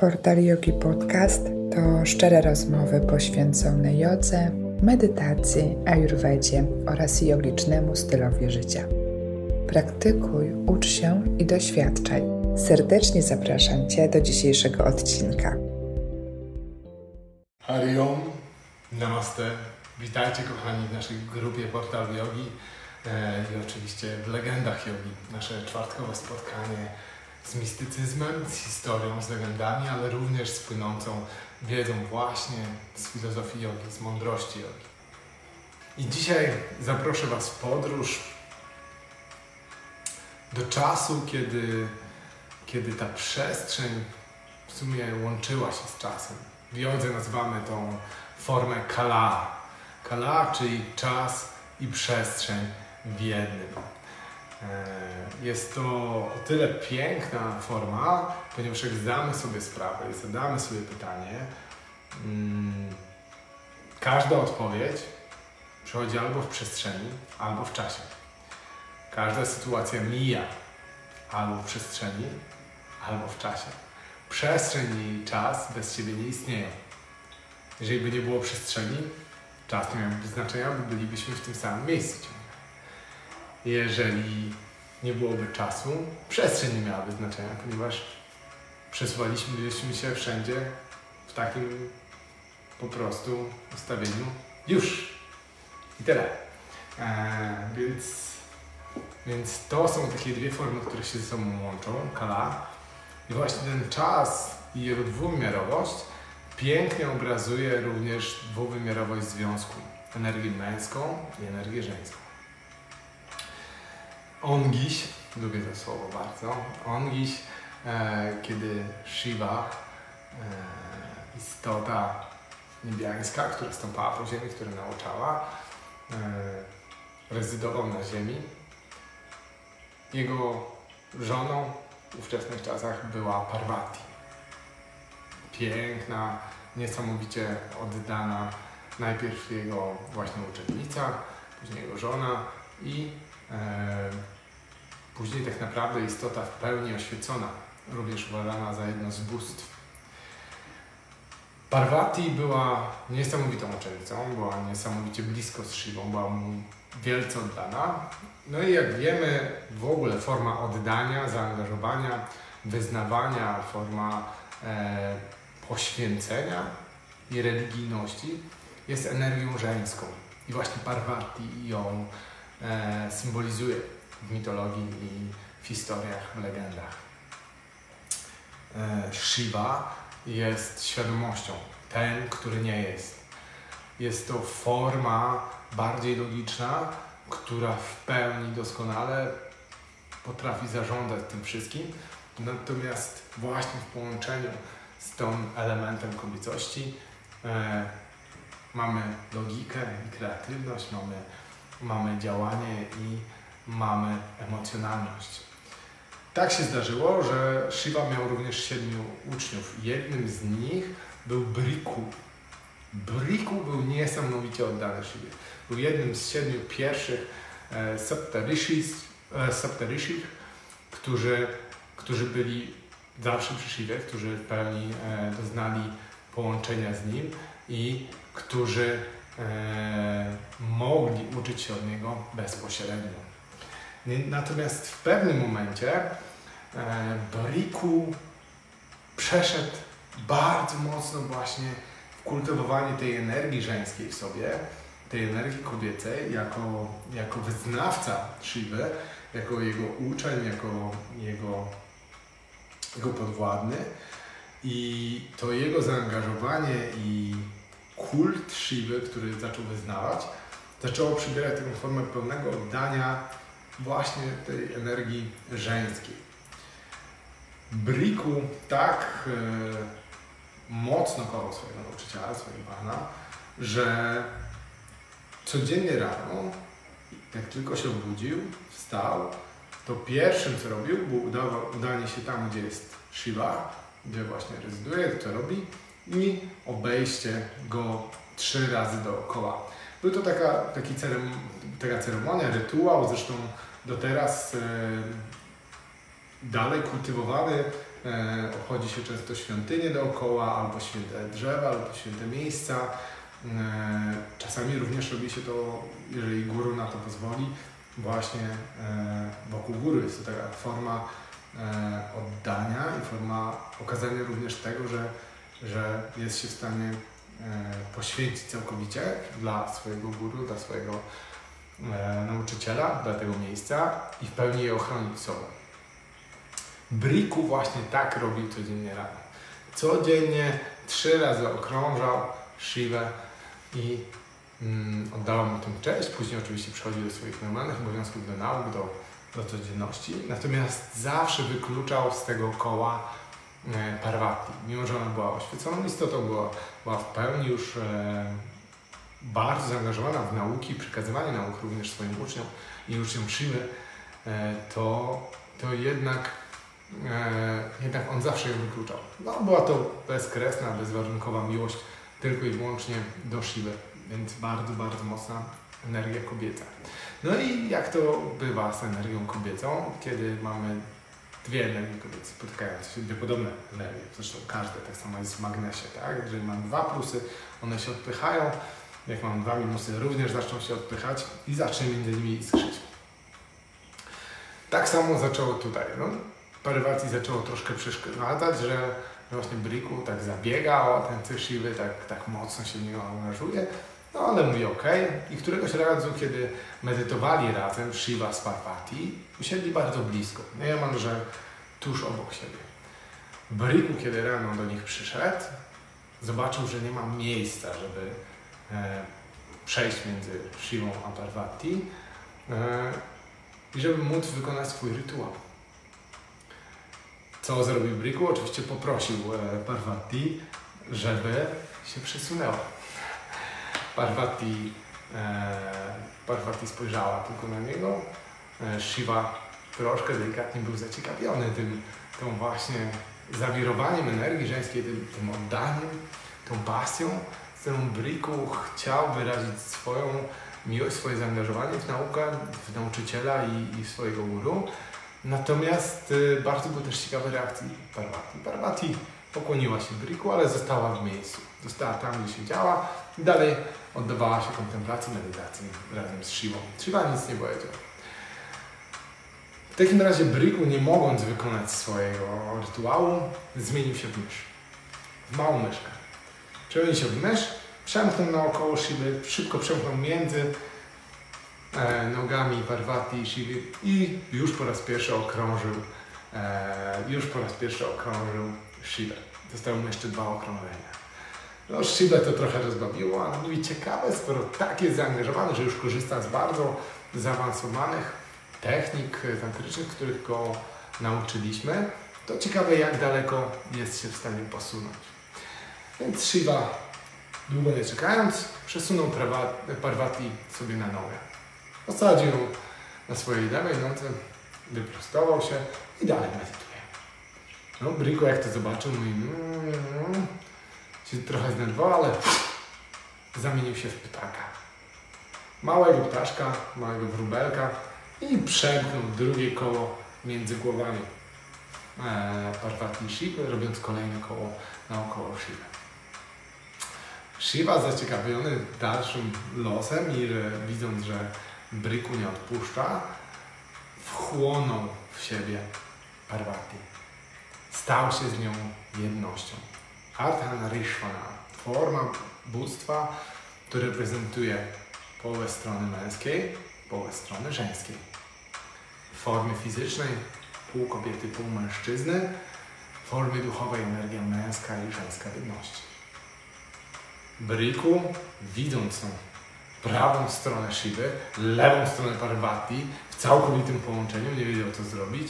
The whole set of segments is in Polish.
Portal Yogi Podcast to szczere rozmowy poświęcone jodze, medytacji, ayurvedzie oraz jogicznemu stylowi życia. Praktykuj, ucz się i doświadczaj. Serdecznie zapraszam Cię do dzisiejszego odcinka. Hariom, namaste. Witajcie kochani w naszej grupie Portal Yogi e, i oczywiście w Legendach Yogi, nasze czwartkowe spotkanie z mistycyzmem, z historią, z legendami, ale również z płynącą wiedzą właśnie z filozofii jogi, z mądrości jogi. I dzisiaj zaproszę Was w podróż do czasu, kiedy, kiedy ta przestrzeń w sumie łączyła się z czasem. W jodze nazywamy tą formę kala. Kala, czyli czas i przestrzeń w jednym. E, jest to o tyle piękna forma, ponieważ jak zdamy sobie sprawę i zadamy sobie pytanie, mm, każda odpowiedź przychodzi albo w przestrzeni, albo w czasie. Każda sytuacja mija albo w przestrzeni, albo w czasie. Przestrzeń i czas bez siebie nie istnieją. Jeżeli by nie było przestrzeni, czas nie miałby znaczenia, bo bylibyśmy w tym samym miejscu jeżeli nie byłoby czasu, przestrzeń nie miałaby znaczenia, ponieważ przesuwaliśmy się wszędzie w takim po prostu ustawieniu już i tyle. Eee, więc, więc to są takie dwie formy, które się ze sobą łączą, kala. I właśnie ten czas i jego dwuwymiarowość pięknie obrazuje również dwuwymiarowość związku. Energię męską i energię żeńską. Ongiś, lubię to słowo bardzo, Ongiś, e, kiedy Shiva, e, istota niebiańska, która stąpała po ziemi, która nauczała, e, rezydował na ziemi. Jego żoną w ówczesnych czasach była Parvati. Piękna, niesamowicie oddana najpierw jego właśnie uczennica, później jego żona i Później tak naprawdę istota w pełni oświecona, również uważana za jedno z bóstw. Parvati była niesamowitą uczennicą, była niesamowicie blisko z Shivą, była mu wielce oddana. No i jak wiemy, w ogóle forma oddania, zaangażowania, wyznawania, forma e, poświęcenia i religijności jest energią żeńską. I właśnie Parvati ją symbolizuje w mitologii i w historiach, w legendach. E, Shiva jest świadomością, ten, który nie jest. Jest to forma bardziej logiczna, która w pełni doskonale potrafi zarządzać tym wszystkim, natomiast właśnie w połączeniu z tym elementem kobiecości e, mamy logikę i kreatywność, mamy, mamy działanie i mamy emocjonalność. Tak się zdarzyło, że Shiva miał również siedmiu uczniów. Jednym z nich był Briku. Briku był niesamowicie oddany Shivie. Był jednym z siedmiu pierwszych e, e, którzy, którzy byli zawsze przy Shivie, którzy w pełni e, doznali połączenia z nim i którzy mogli uczyć się od niego bezpośrednio. Natomiast w pewnym momencie e, Bariku przeszedł bardzo mocno właśnie w kultywowanie tej energii żeńskiej w sobie, tej energii kobiecej, jako, jako wyznawca Shiva, jako jego uczeń, jako jego, jego podwładny. I to jego zaangażowanie i kult Shiva, który zaczął wyznawać, zaczęło przybierać taką formę pełnego oddania właśnie tej energii żeńskiej. Briku tak e, mocno kochał swojego nauczyciela, swojego pana, że codziennie rano, jak tylko się obudził, wstał, to pierwszym co robił było udanie się tam, gdzie jest Shiva, gdzie właśnie rezyduje, co robi i obejście go trzy razy dookoła. Był to taka, taki cerem, taka ceremonia, rytuał, zresztą do teraz e, dalej kultywowany E, obchodzi się często świątynie dookoła, albo święte drzewa, albo święte miejsca. E, czasami również robi się to, jeżeli guru na to pozwoli, właśnie e, wokół góry. Jest to taka forma oddania i forma okazania również tego, że, że jest się w stanie poświęcić całkowicie dla swojego guru, dla swojego nauczyciela, dla tego miejsca i w pełni je ochronić sobą. Briku właśnie tak robił codziennie rano. Codziennie trzy razy okrążał Shivę i mm, oddawał mu tym cześć. Później oczywiście przychodził do swoich normalnych obowiązków, do nauk, do, do codzienności. Natomiast zawsze wykluczał z tego koła e, Parvati. Mimo, że ona była oświeconą istotą, była, była w pełni już e, bardzo zaangażowana w nauki, przekazywanie nauk również swoim uczniom i uczniom Shiwy, e, to, to jednak e, jednak on zawsze ją wykluczał. No, była to bezkresna, bezwarunkowa miłość tylko i wyłącznie do Shiva, więc bardzo, bardzo mocna energia kobieca. No i jak to bywa z energią kobiecą, kiedy mamy dwie energie kobiece spotykające się, dwie podobne energie, zresztą każde, tak samo jest w magnesie, tak? Jeżeli mam dwa plusy, one się odpychają, jak mam dwa minusy, również zaczną się odpychać i zacznie między nimi iskrzyć. Tak samo zaczęło tutaj. No, Parwacji zaczęło troszkę przeszkadzać, że właśnie Briku tak zabiega o ten Cyshiwy, tak, tak mocno się w niego angażuje. No ale mówi ok. I któregoś razu, kiedy medytowali razem Shiva z Parvati, usiedli bardzo blisko, niemalże tuż obok siebie. Briku, kiedy rano do nich przyszedł, zobaczył, że nie ma miejsca, żeby e, przejść między Shivą a Parvati e, i żeby móc wykonać swój rytuał. Co zrobił Briku? Oczywiście poprosił e, Parvati, żeby się przesunęła. Parvati, e, Parvati spojrzała tylko na niego. E, Shiva troszkę delikatnie był zaciekawiony tym, tą właśnie zawirowaniem energii żeńskiej, tym, tym oddaniem, tą pasją, z którą Briku chciał wyrazić swoją miłość, swoje zaangażowanie w naukę, w nauczyciela i, i swojego guru. Natomiast y, bardzo był też ciekawy reakcji Parvati. Parvati pokłoniła się Briku, ale została w miejscu. Została tam, gdzie siedziała i dalej oddawała się kontemplacji, medytacji razem z Shivą. Shiva nic nie powiedział. W takim razie Briku, nie mogąc wykonać swojego rytuału, zmienił się w mysz. W małą myszkę. Przemienił się w mysz, przemknął naokoło Shiby, szybko przemknął między e, nogami Parvati i Shiva i już po raz pierwszy okrążył e, już po raz pierwszy okrążył Shiva. Zostały mu jeszcze dwa okrążenia. No, Shiva to trochę rozbawiło, ale mówi ciekawe, skoro tak jest zaangażowany, że już korzysta z bardzo zaawansowanych technik tantrycznych, których go nauczyliśmy, to ciekawe jak daleko jest się w stanie posunąć. Więc Shiva, długo nie czekając, przesunął Parvati sobie na nogę. Posadził na swojej lewej nodze, wyprostował się i dalej medytuje. No, Brico jak to zobaczył, mówi, mm, mm, się trochę zdenerwował, ale zamienił się w ptaka. Małego ptaszka, małego wróbelka i przemknął drugie koło między głowami e, Parvati i Shiva, robiąc kolejne koło naokoło Shiva. Shiva zaciekawiony dalszym losem i widząc, że Bryku nie odpuszcza, wchłonął w siebie Parvati. Stał się z nią jednością. Ardhanarishvana, forma bóstwa, który reprezentuje połowę strony męskiej, połowę strony żeńskiej. W formie fizycznej pół kobiety, pół mężczyzny, w formie duchowej energia męska i żeńska jedności. Bryku, widząc tą prawą stronę Shiby, lewą stronę Parvati w całkowitym połączeniu, nie wiedział co zrobić.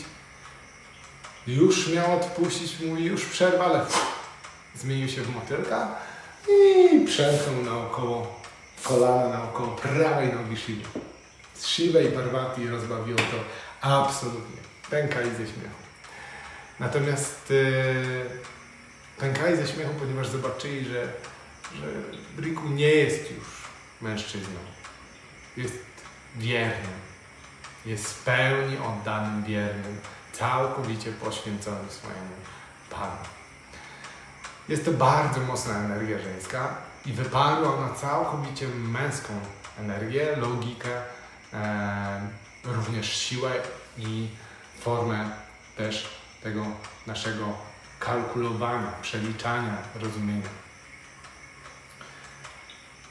Już miał odpuścić, mówi już przerwa, ale zmienił się w motylka i przemknął naokoło kolana, naokoło prawej nogi Shiby. Shiva i rozbawiło to absolutnie. Pękali ze śmiechu. Natomiast yy, pękali ze śmiechu, ponieważ zobaczyli, że, że Briku nie jest już mężczyzną. Jest wiernym. Jest w pełni oddanym, wiernym całkowicie poświęcony swojemu Panu. Jest to bardzo mocna energia żeńska i wyparła ona całkowicie męską energię, logikę, e, również siłę i formę też tego naszego kalkulowania, przeliczania, rozumienia.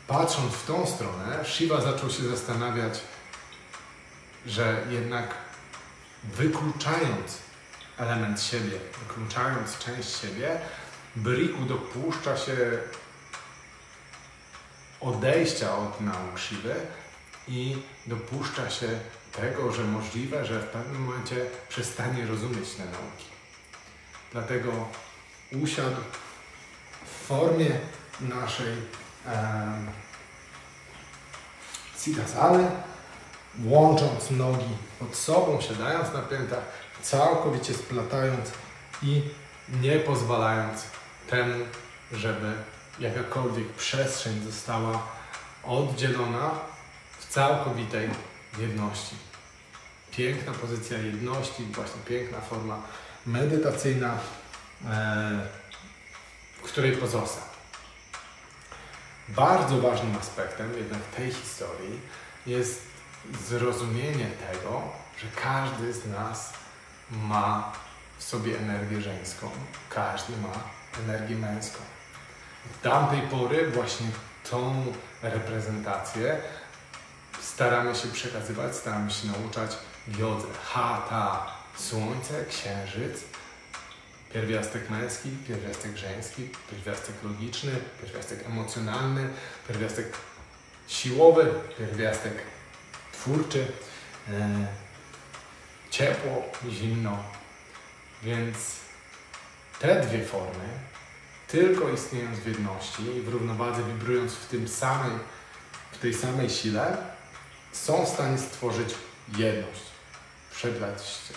Patrząc w tą stronę, Shiva zaczął się zastanawiać, że jednak wykluczając element siebie, wykluczając część siebie, Briku dopuszcza się odejścia od nauk Shiva i dopuszcza się tego, że możliwe, że w pewnym momencie przestanie rozumieć te nauki. Dlatego usiadł w formie naszej citasale, łącząc nogi pod sobą, siadając na piętach, całkowicie splatając i nie pozwalając temu, żeby jakakolwiek przestrzeń została oddzielona w całkowitej jedności. Piękna pozycja jedności, właśnie piękna forma medytacyjna, e, w której pozostał. Bardzo ważnym aspektem jednak tej historii jest zrozumienie tego, że każdy z nas ma w sobie energię żeńską, każdy ma energię męską. Od tamtej pory właśnie tą reprezentację staramy się przekazywać, staramy się nauczać jodze. Hata, słońce, księżyc, pierwiastek męski, pierwiastek żeński, pierwiastek logiczny, pierwiastek emocjonalny, pierwiastek siłowy, pierwiastek twórczy, e, ciepło, zimno. Więc te dwie formy, tylko istniejąc w jedności i w równowadze, wibrując w tym samym, w tej samej sile, są w stanie stworzyć jedność. Przebrać się.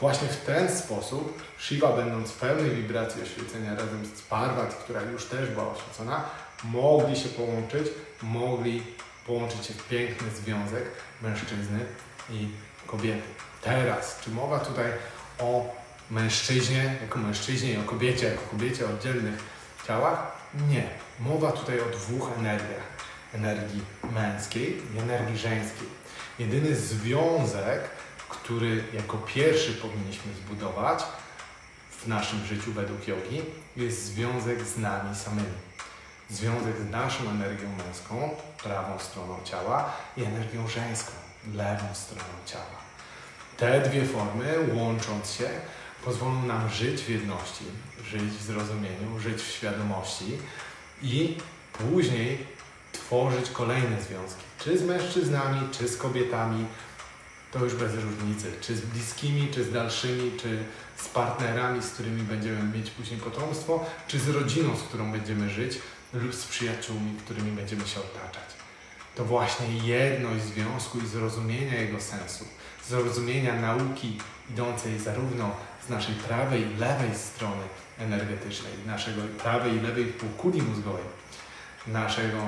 Właśnie w ten sposób Shiva, będąc w pełnej wibracji oświecenia razem z Parvat, która już też była oświecona, mogli się połączyć, mogli połączyć się w piękny związek mężczyzny i kobiety. Teraz, czy mowa tutaj o mężczyźnie jako mężczyźnie i o kobiecie jako kobiecie o oddzielnych ciałach? Nie. Mowa tutaj o dwóch energiach. Energii męskiej i energii żeńskiej. Jedyny związek, który jako pierwszy powinniśmy zbudować w naszym życiu według jogi, jest związek z nami samymi. Związek z naszą energią męską, prawą stroną ciała i energią żeńską, lewą stroną ciała. Te dwie formy, łącząc się, pozwolą nam żyć w jedności, żyć w zrozumieniu, żyć w świadomości i później tworzyć kolejne związki. Czy z mężczyznami, czy z kobietami, to już bez różnicy. Czy z bliskimi, czy z dalszymi, czy z partnerami, z którymi będziemy mieć później potomstwo, czy z rodziną, z którą będziemy żyć, lub z przyjaciółmi, którymi będziemy się otaczać. To właśnie jedność związku i zrozumienia jego sensu, zrozumienia nauki idącej zarówno z naszej prawej i lewej strony energetycznej, naszego prawej i lewej półkuli mózgowej, naszego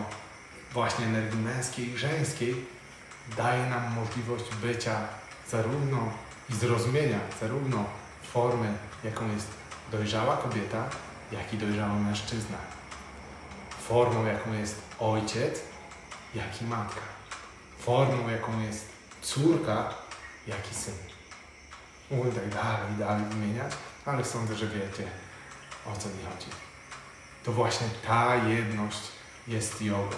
właśnie energii męskiej i żeńskiej, daje nam możliwość bycia zarówno i zrozumienia zarówno formy, jaką jest dojrzała kobieta, jak i dojrzały mężczyzna. Formą, jaką jest ojciec, jak i matka. Formą, jaką jest córka, jak i syn. Mógłbym tak dalej dalej wymieniać, ale sądzę, że wiecie, o co mi chodzi. To właśnie ta jedność jest jogą.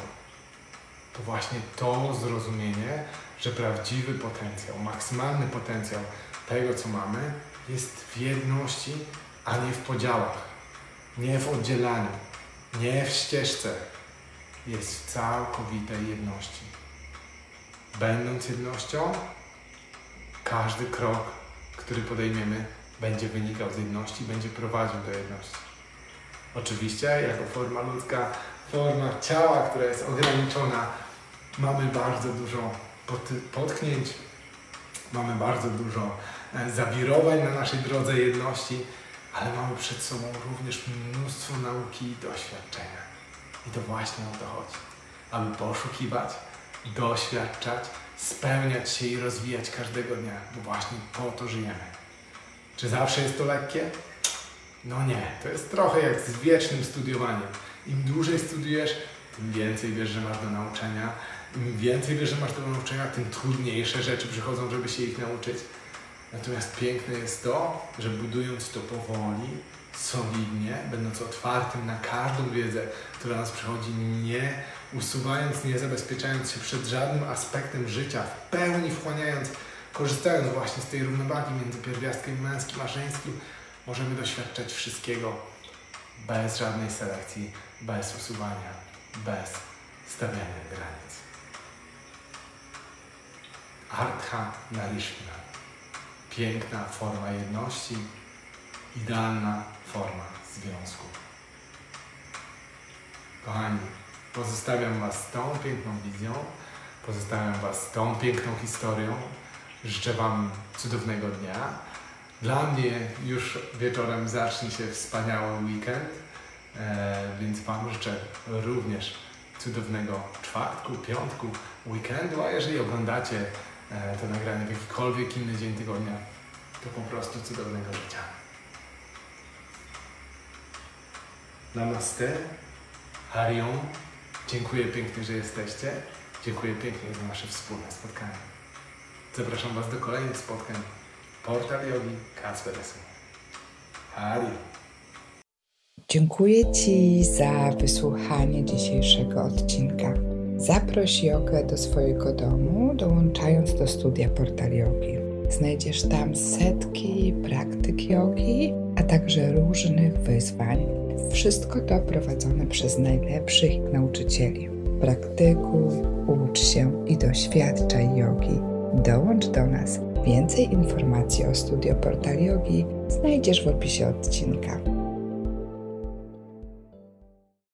To właśnie to zrozumienie, że prawdziwy potencjał, maksymalny potencjał tego, co mamy, jest w jedności, a nie w podziałach, nie w oddzielaniu, nie w ścieżce. Jest w całkowitej jedności. Będąc jednością, każdy krok, który podejmiemy, będzie wynikał z jedności, będzie prowadził do jedności. Oczywiście, jako forma ludzka, forma ciała, która jest ograniczona, mamy bardzo dużo potknięć, mamy bardzo dużo e, zawirowań na naszej drodze jedności, ale mamy przed sobą również mnóstwo nauki i doświadczenia. I to właśnie o to chodzi. Aby poszukiwać, doświadczać, spełniać się i rozwijać każdego dnia, bo właśnie po to żyjemy. Czy zawsze jest to lekkie? No nie, to jest trochę jak z wiecznym studiowaniem. Im dłużej studiujesz, tym więcej wiesz, że masz do nauczenia. Im więcej wiesz, że masz do nauczenia, tym trudniejsze rzeczy przychodzą, żeby się ich nauczyć. Natomiast piękne jest to, że budując to powoli, solidnie, będąc otwartym na każdą wiedzę, która nas przychodzi, nie usuwając, nie zabezpieczając się przed żadnym aspektem życia, w pełni wchłaniając, korzystając właśnie z tej równowagi między pierwiastkiem męskim a żeńskim, możemy doświadczać wszystkiego bez żadnej selekcji, bez usuwania, bez stawiania granic. Artha Narishna. Piękna forma jedności, idealna forma związku. Kochani, pozostawiam Was tą piękną wizją, pozostawiam Was tą piękną historią. Życzę Wam cudownego dnia. Dla mnie już wieczorem zacznie się wspaniały weekend, e, więc Wam życzę również cudownego czwartku, piątku, weekendu, a jeżeli oglądacie e, to nagranie w jakikolwiek inny dzień tygodnia, to po prostu cudownego życia. Namaste, Hariom. Dziękuję pięknie, że jesteście. Dziękuję pięknie za nasze wspólne spotkanie. Zapraszam Was do kolejnych spotkań. Portal Yogi Kacperesu. Hari. Dziękuję Ci za wysłuchanie dzisiejszego odcinka. Zaproś jogę do swojego domu, dołączając do studia Portal Yogi. Znajdziesz tam setki praktyk jogi, a także różnych wyzwań. Wszystko to prowadzone przez najlepszych nauczycieli. Praktykuj, ucz się i doświadczaj jogi. Dołącz do nas. Więcej informacji o studio Portal znajdziesz w opisie odcinka.